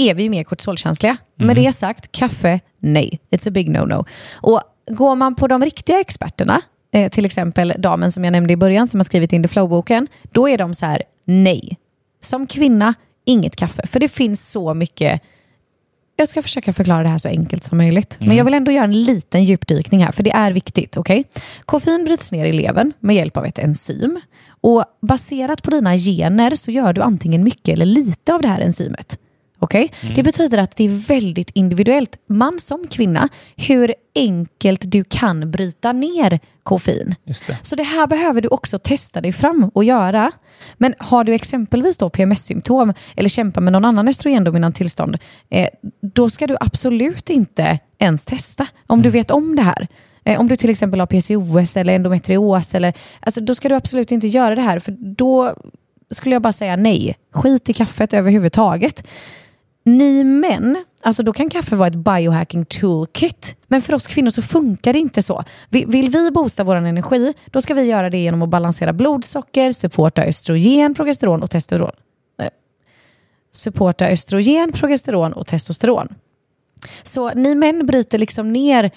är vi ju mer kortisolkänsliga. Med det sagt, kaffe, nej. It's a big no-no. Och går man på de riktiga experterna, eh, till exempel damen som jag nämnde i början som har skrivit in the flow-boken, då är de så här, nej. Som kvinna, inget kaffe. För det finns så mycket jag ska försöka förklara det här så enkelt som möjligt. Men jag vill ändå göra en liten djupdykning här, för det är viktigt. Okay? Koffein bryts ner i levern med hjälp av ett enzym. Och baserat på dina gener så gör du antingen mycket eller lite av det här enzymet. Okay? Det betyder att det är väldigt individuellt, man som kvinna, hur enkelt du kan bryta ner koffein. Det. Så det här behöver du också testa dig fram och göra. Men har du exempelvis då PMS-symptom eller kämpar med någon annan östrogendominant tillstånd, eh, då ska du absolut inte ens testa om du vet om det här. Eh, om du till exempel har PCOS eller endometrios, eller, alltså, då ska du absolut inte göra det här, för då skulle jag bara säga nej. Skit i kaffet överhuvudtaget. Ni män, alltså då kan kaffe vara ett biohacking toolkit. Men för oss kvinnor så funkar det inte så. Vi- Vill vi boosta vår energi, då ska vi göra det genom att balansera blodsocker, supporta östrogen, progesteron och testosteron. Eh, Supporta östrogen, progesteron och testosteron. Så ni män bryter liksom ner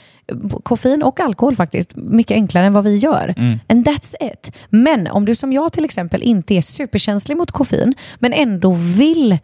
koffein och alkohol faktiskt mycket enklare än vad vi gör. And that's it. Men om du som jag till exempel inte är superkänslig mot koffein men ändå vill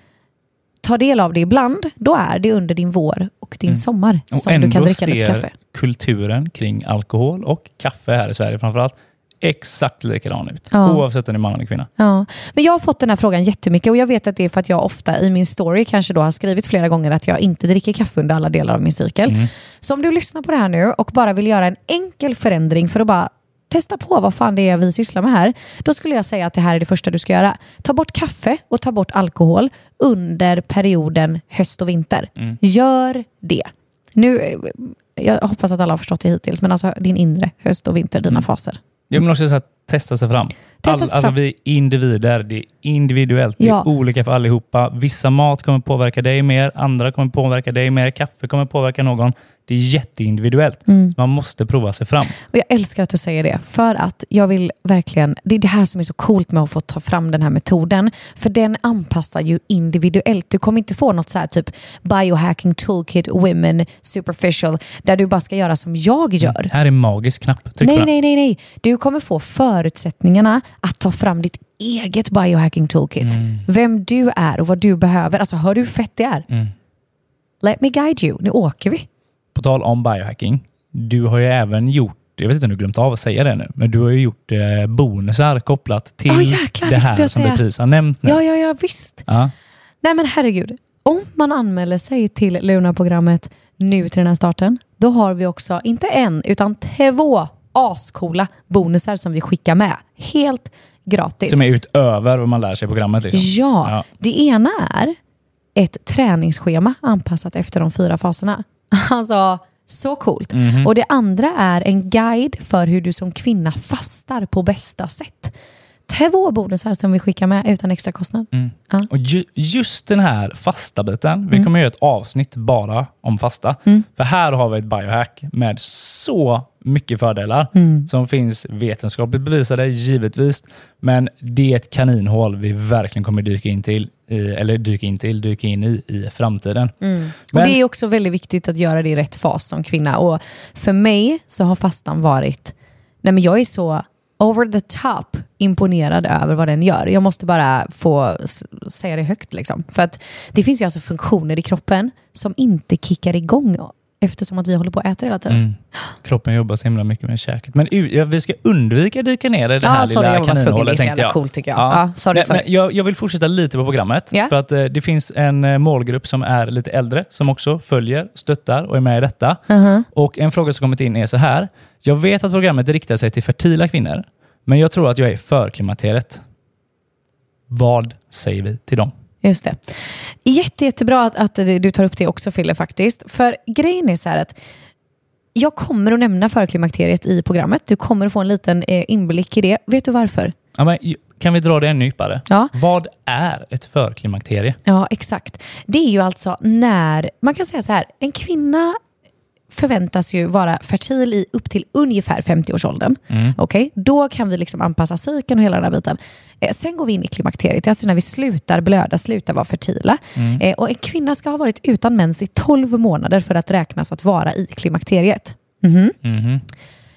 ta del av det ibland, då är det under din vår och din sommar Och som ändå du kan dricka lite ser kaffe. kulturen kring alkohol och kaffe här i Sverige framförallt exakt likadan ut. Ja. Oavsett om det är man eller kvinna. Ja, men jag har fått den här frågan jättemycket och jag vet att det är för att jag ofta i min story kanske då har skrivit flera gånger att jag inte dricker kaffe under alla delar av min cykel. Så om du lyssnar på det här nu och bara vill göra en enkel förändring för att bara testa på vad fan det är vi sysslar med här, då skulle jag säga att det här är det första du ska göra. Ta bort kaffe och ta bort alkohol under perioden höst och vinter. Gör det. Nu, jag hoppas att alla har förstått det hittills, men alltså din inre höst och vinter, dina faser. Jag vill också så här, testa sig fram. All, alltså vi är individer, det är individuellt, det är Ja. olika för allihopa. Vissa mat kommer påverka dig mer, andra kommer påverka dig mer, kaffe kommer påverka någon. Det är jätteindividuellt. Mm. Så man måste prova sig fram. Och jag älskar att du säger det, för att jag vill verkligen, det är det här som är så coolt med att få ta fram den här metoden, för den anpassar ju individuellt. Du kommer inte få något så här typ biohacking toolkit women superficial, där du bara ska göra som jag gör. Här är magisk knapp. Tryck Nej, nej, nej, nej. Du kommer få förutsättningarna att ta fram ditt eget biohacking toolkit. Vem du är och vad du behöver. Alltså, hör du hur fett det är? Let me guide you. Nu åker vi. På tal om biohacking. Du har ju även gjort, jag vet inte om du glömt av att säga det nu, men du har ju gjort eh, bonusar kopplat till Åh, jäklar, det här som säga. precis har nämnt nu. Ja, ja, ja, visst. Ja. Nej men herregud, om man anmäler sig till Luna-programmet nu till den här starten, då har vi också inte en, utan två ascoola bonusar som vi skickar med. Helt gratis. Som är utöver vad man lär sig i programmet. Liksom. Ja, Ja. det ena är ett träningsschema anpassat efter de fyra faserna. Alltså, så coolt. Mhm. Och det andra är en guide för hur du som kvinna fastar på bästa sätt. Två bonusar som vi skickar med utan extra kostnad. Mm. Ja. Och ju, just den här fasta biten, vi Mm. kommer göra ett avsnitt bara om fasta. För här har vi ett biohack med så mycket fördelar Mm. som finns vetenskapligt bevisade, givetvis. Men det är ett kaninhål vi verkligen kommer dyka in till, i, eller dyka in till, dyka in i i framtiden. Mm. Och Men- Det är också väldigt viktigt att göra det i rätt fas som kvinna. Och för mig så har fastan varit, nej men jag är så over the top imponerad över vad den gör. Jag måste bara få säga det högt. Liksom. För att det finns ju alltså funktioner i kroppen som inte kickar igång eftersom att vi håller på att äta hela tiden. Mm. Kroppen jobbar så himla mycket med käket. Men ja, vi ska undvika att dyka ner i det här sorry, lilla. Det är kaninhålet så jävla jag. coolt, tycker jag. Ja, sorry, Nej, sorry. Men jag, jag vill fortsätta lite på programmet. Ja. För att eh, det finns en eh, målgrupp som är lite äldre som också följer, stöttar och är med i detta. Mhm. Och En fråga som kommit in är så här. Jag vet att programmet riktar sig till fertila kvinnor, men jag tror att jag är för klimakteriet. Vad säger vi till dem? Just det. Jätte, jättebra att, att du tar upp det också Fille faktiskt. För grejen är så här att jag kommer att nämna förklimakteriet i programmet. Du kommer att få en liten eh, inblick i det. Vet du varför? Ja, men, kan vi dra det ännu djupare? Ja. Vad är ett förklimakterie? Ja, exakt. Det är ju alltså när, man kan säga så här, en kvinna förväntas ju vara fertil i upp till ungefär 50-årsåldern. Okej, Då kan vi liksom anpassa cykeln och hela den här biten. Eh, sen går vi in i klimakteriet, alltså när vi slutar blöda, slutar vara fertila. Eh, och en kvinna ska ha varit utan mens i 12 månader för att räknas att vara i klimakteriet. Mhm. Mhm.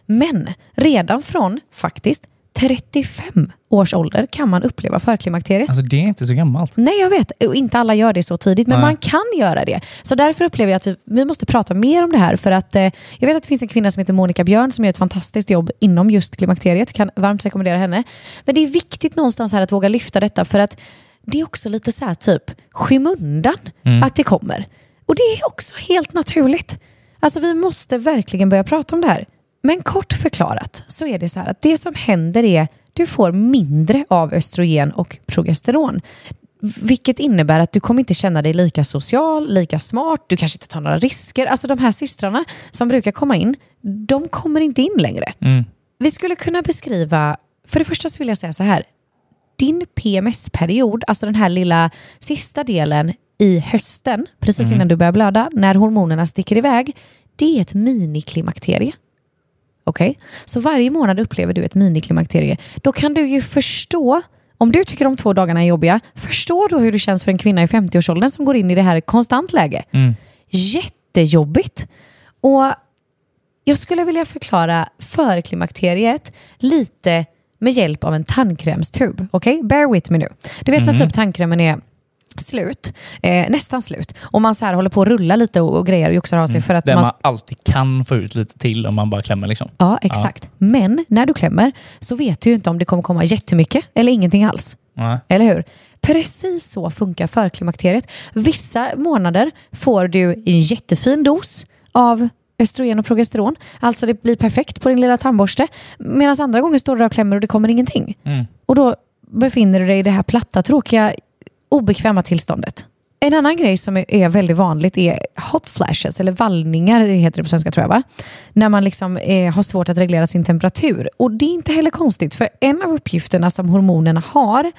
Men redan från faktiskt 35 års ålder kan man uppleva förklimakteriet. Alltså det är inte så gammalt. Nej, jag vet. Och inte alla gör det så tidigt, men Nej. man kan göra det. Så därför upplever jag att vi, vi måste prata mer om det här. För att eh, Jag vet att det finns en kvinna som heter Monica Björn som gör ett fantastiskt jobb inom just klimakteriet. Kan varmt rekommendera henne. Men det är viktigt någonstans här att våga lyfta detta för att det är också lite så här typ skymundan att det kommer. Och det är också helt naturligt. Alltså vi måste verkligen börja prata om det här. Men kort förklarat så är det så här att det som händer är du får mindre av östrogen och progesteron. Vilket innebär att du kommer inte känna dig lika social, lika smart, du kanske inte tar några risker. Alltså de här systrarna som brukar komma in, de kommer inte in längre. Mm. Vi skulle kunna beskriva, för det första så vill jag säga så här. Din PMS-period, alltså den här lilla sista delen i hösten, precis innan du börjar blöda, när hormonerna sticker iväg, det är ett miniklimakterie. Okej? Så varje månad upplever du ett miniklimakterie. Då kan du ju förstå, om du tycker de två dagarna är jobbiga, förstå då hur det känns för en kvinna i 50-årsåldern som går in i det här konstant läge. Mm. Jättejobbigt. Och jag skulle vilja förklara förklimakteriet lite med hjälp av en tandkrämstub. Okej? Bear with me nu. Du vet när typ tandkrämen är slut, eh, nästan slut, och man så här håller på att rulla lite och, och grejer och joxar av sig för att Där man man alltid kan få ut lite till om man bara klämmer. Liksom. Ja, exakt. Men när du klämmer så vet du ju inte om det kommer komma jättemycket eller ingenting alls. Nej. Eller hur? Precis så funkar förklimakteriet. Vissa månader får du en jättefin dos av östrogen och progesteron. Alltså det blir perfekt på din lilla tandborste. Medan andra gånger står du där och klämmer och det kommer ingenting. Mm. Och då befinner du dig i det här platta, tråkiga, obekväma tillståndet. En annan grej som är- väldigt vanligt är hot flashes, eller vallningar heter det på svenska tror jag va? När man liksom eh, har svårt att reglera sin temperatur. Och det är inte heller konstigt, för en av uppgifterna som hormonerna har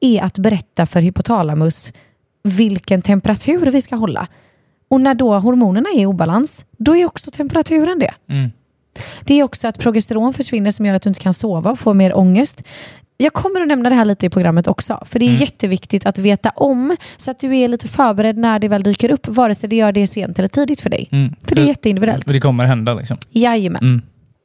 är att berätta för hypotalamus vilken temperatur vi ska hålla. Och när då hormonerna är i obalans, då är också temperaturen det. Mm. Det är också att progesteron försvinner som gör att du inte kan sova och får mer ångest. Jag kommer att nämna det här lite i programmet också, för det är jätteviktigt att veta om så att du är lite förberedd när det väl dyker upp, vare sig det gör det sent eller tidigt för dig. Mm. För det är jätteindividuellt. Det kommer hända. Liksom. Jajamän. Mm.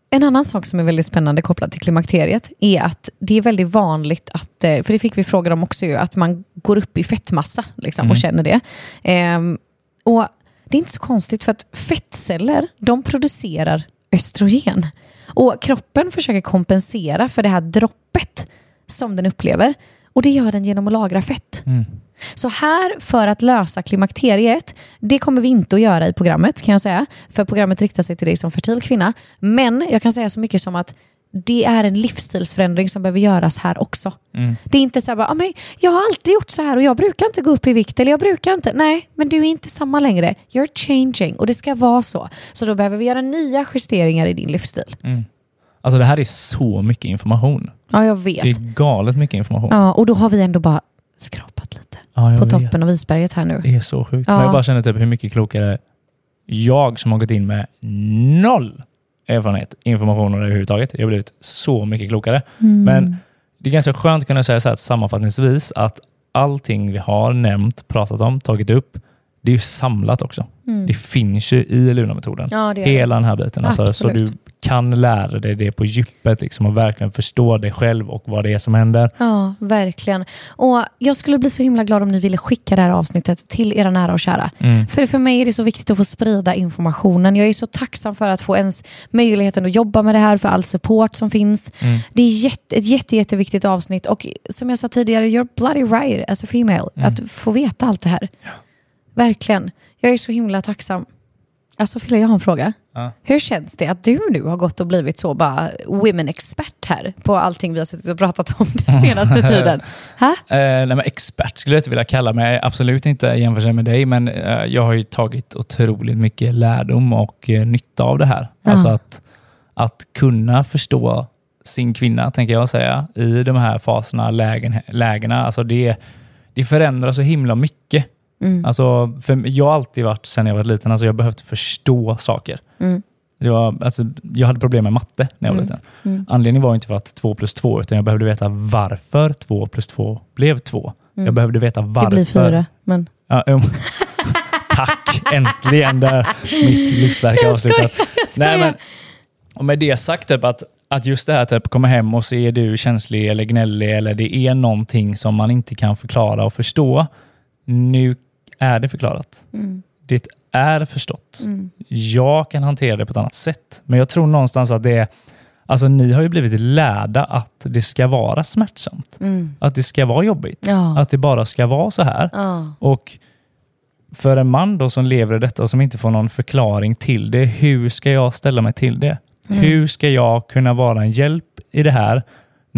En annan sak som är väldigt spännande kopplat till klimakteriet är att det är väldigt vanligt att, eh, för det fick vi frågor om också, ju, att man går upp i fettmassa liksom, och känner det. Ehm, och Det är inte så konstigt för att fettceller de producerar östrogen. Och kroppen försöker kompensera för det här droppet som den upplever. Och det gör den genom att lagra fett. Mm. Så här, för att lösa klimakteriet, det kommer vi inte att göra i programmet kan jag säga. För programmet riktar sig till dig som fertil kvinna. Men jag kan säga så mycket som att det är en livsstilsförändring som behöver göras här också. Mm. Det är inte så här "Ah, men jag har alltid gjort så här och jag brukar inte gå upp i vikt eller jag brukar inte. Nej, men du är inte samma längre. You're changing och det ska vara så. Så då behöver vi göra nya justeringar i din livsstil. Alltså det här är så mycket information. Ja, jag vet. Det är galet mycket information. Ja, och då har vi ändå bara skrapat lite Ja, på vet. toppen av isberget här nu. Det är så sjukt. Ja. Men jag bara känner typ hur mycket klokare jag som har gått in med noll erfarenhet, information överhuvudtaget. Jag har blivit så mycket klokare. Mm. Men det är ganska skönt att kunna säga så här sammanfattningsvis att allting vi har nämnt, pratat om, tagit upp, det är ju samlat också. Det finns ju i Luna-metoden. Mm. Ja. Hela den här biten. Alltså, så du kan lära dig det på djupet liksom, och verkligen förstå dig själv och vad det är som händer. Ja, verkligen. Och Jag skulle bli så himla glad om ni ville skicka det här avsnittet till era nära och kära. Mm. För för mig är det så viktigt att få sprida informationen. Jag är så tacksam för att få ens möjligheten att jobba med det här, för all support som finns. Mm. Det är jätte, ett jätte, jätteviktigt avsnitt och som jag sa tidigare, you're bloody right as a female. Mm. Att få veta allt det här. Verkligen. Jag är så himla tacksam. Alltså Fille, jag har en fråga. Ja. Hur känns det att du nu har gått och blivit så bara women expert här på allting vi har suttit och pratat om den senaste tiden? Ha? Eh, nej, men expert skulle jag inte vilja kalla mig. Absolut inte i jämförelse med dig, men eh, jag har ju tagit otroligt mycket lärdom och eh, nytta av det här. Ja. Alltså att, att kunna förstå sin kvinna, tänker jag säga, i de här faserna, lägen, lägena. Alltså det, det förändrar så himla mycket. Mm. Alltså, för jag har alltid varit, sen jag var liten, alltså jag har behövt förstå saker. Mm. Var, alltså, jag hade problem med matte när jag var Mm. liten. Mm. Anledningen var inte för att 2 plus 2, utan jag behövde veta varför 2 plus 2 blev 2. Mm. Jag behövde veta varför. Det blir fyra. Men... Ja, um. Tack! Äntligen! Där mitt livsverk är avslutat. Nej, men, och med det sagt, typ, att, att just det här typ, komma hem och så är du känslig eller gnällig eller det är någonting som man inte kan förklara och förstå. Nu är det förklarat. Mm. Det är förstått. Mm. Jag kan hantera det på ett annat sätt. Men jag tror någonstans att det är... Alltså ni har ju blivit lärda att det ska vara smärtsamt. Mm. Att det ska vara jobbigt. Ja. Att det bara ska vara så här. Ja. Och för en man då som lever i detta och som inte får någon förklaring till det, hur ska jag ställa mig till det? Mm. Hur ska jag kunna vara en hjälp i det här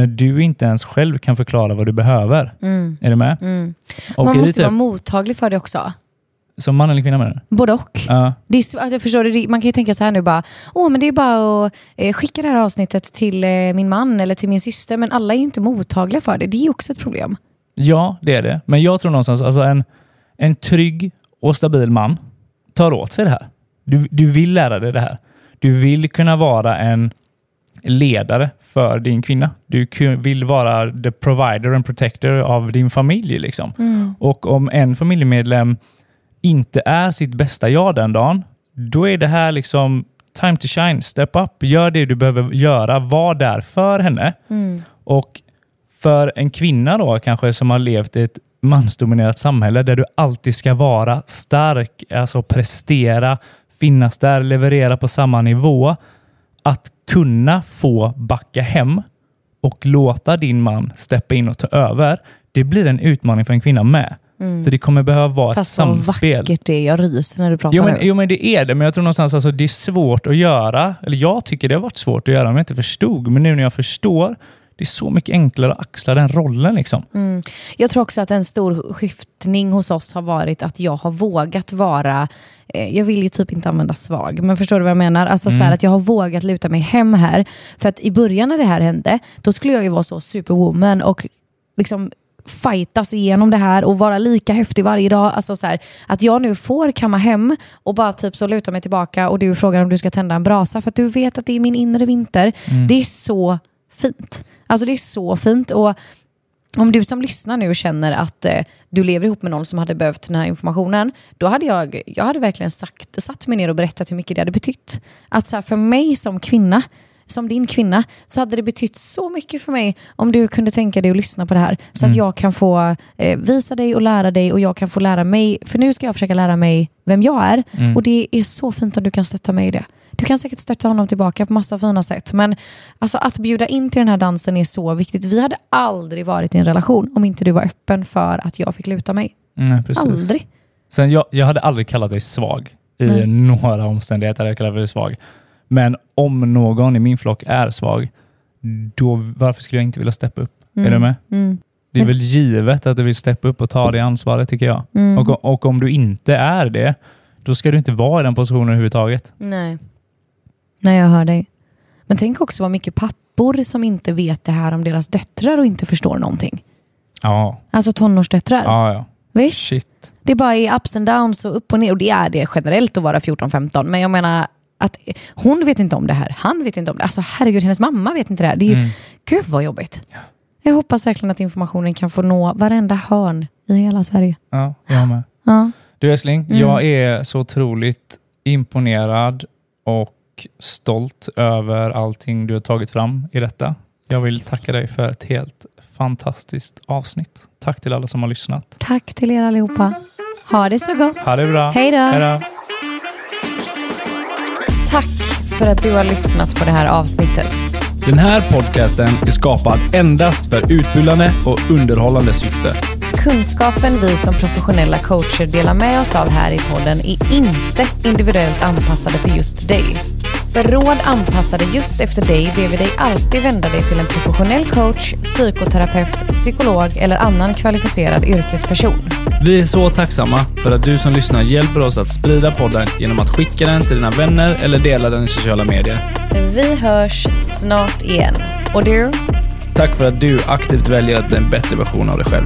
när du inte ens själv kan förklara vad du behöver? Mm. Är du med? Mm. Och Man måste typ, vara mottaglig för det också. Som man eller kvinna menar du? Både och. Ja. Det är, jag förstår det, man kan ju tänka så här nu bara, åh men det är bara att eh, skicka det här avsnittet till eh, min man eller till min syster, men alla är ju inte mottagliga för det. Det är ju också ett problem. ja, det är det. Men jag tror någonstans, alltså en, en trygg och stabil man tar åt sig det här. Du, du vill lära dig det här. Du vill kunna vara en ledare för din kvinna. Du vill vara the provider and protector av din familj. Liksom. Och om en familjemedlem inte är sitt bästa jag den dagen, då är det här liksom time to shine, step up, gör det du behöver göra, var där för henne. Och för en kvinna då kanske som har levt i ett mansdominerat samhälle där du alltid ska vara stark, alltså prestera, finnas där, leverera på samma nivå. Att kunna få backa hem och låta din man steppa in och ta över, det blir en utmaning för en kvinna med. Så det kommer behöva vara Fast ett samspel. vackert det är, jag ryser när du pratar Jo men, jo men det är det, men jag tror någonstans alltså det är svårt att göra. Eller jag tycker det har varit svårt att göra om jag inte förstod. Men nu när jag förstår, det är så mycket enklare att axla den rollen. Liksom. Mm. Jag tror också att en stor skiftning hos oss har varit att jag har vågat vara, eh, jag vill ju typ inte använda svag, men förstår du vad jag menar? Alltså så här att jag har vågat luta mig hem här. För att i början när det här hände, då skulle jag ju vara så superwoman och liksom fightas igenom det här och vara lika häftig varje dag. Alltså så här, att jag nu får kamma hem och bara typ så luta mig tillbaka och du frågar om du ska tända en brasa för att du vet att det är min inre vinter. Det är så fint. Alltså det är så fint. Och om du som lyssnar nu känner att eh, du lever ihop med någon som hade behövt den här informationen, då hade jag, jag hade verkligen sagt, satt mig ner och berättat hur mycket det hade betytt. Att så här, för mig som kvinna som din kvinna så hade det betytt så mycket för mig om du kunde tänka dig att lyssna på det här. Så att jag kan få eh, visa dig och lära dig och jag kan få lära mig. För nu ska jag försöka lära mig vem jag är. Och det är så fint om du kan stötta mig i det. Du kan säkert stötta honom tillbaka på massa fina sätt. Men alltså, att bjuda in till den här dansen är så viktigt. Vi hade aldrig varit i en relation om inte du var öppen för att jag fick luta mig. Nej, precis. Aldrig. Sen jag, jag hade aldrig kallat dig svag i Nej. några omständigheter. hade Jag kallat dig svag. Men om någon i min flock är svag, då varför skulle jag inte vilja steppa upp? Är du med? Mm. Det är väl givet att du vill steppa upp och ta det ansvaret tycker jag. Mm. Och, och om du inte är det, då ska du inte vara i den positionen överhuvudtaget. Nej. Nej, jag hör dig. Men tänk också vad mycket pappor som inte vet det här om deras döttrar och inte förstår någonting. Ja, Alltså tonårsdöttrar. ja, ja. Visst? Shit. Det är bara i ups and downs och upp och ner. Och det är det generellt att vara 14-15. Men jag menar att hon vet inte om det här. Han vet inte om det. Alltså herregud, hennes mamma vet inte det här. Det är ju, Mm. Gud vad jobbigt. Jag hoppas verkligen att informationen kan få nå varenda hörn i hela Sverige. Ja, jag med. Ja. Du älskling, Mm. jag är så otroligt imponerad och stolt över allting du har tagit fram i detta. Jag vill tacka dig för ett helt fantastiskt avsnitt. Tack till alla som har lyssnat. Tack till er allihopa. Ha det så gott. Ha det bra. Hej då. Hej då. Tack för att du har lyssnat på det här avsnittet. Den här podcasten är skapad endast för utbildande och underhållande syfte. Kunskapen vi som professionella coacher delar med oss av här i podden är inte individuellt anpassade för just dig. För råd anpassade just efter dig ber vi dig alltid vända dig till en professionell coach, psykoterapeut, psykolog eller annan kvalificerad yrkesperson. Vi är så tacksamma för att du som lyssnar hjälper oss att sprida podden genom att skicka den till dina vänner eller dela den i sociala medier. Vi hörs snart igen. Och du? Tack för att du aktivt väljer att bli en bättre version av dig själv.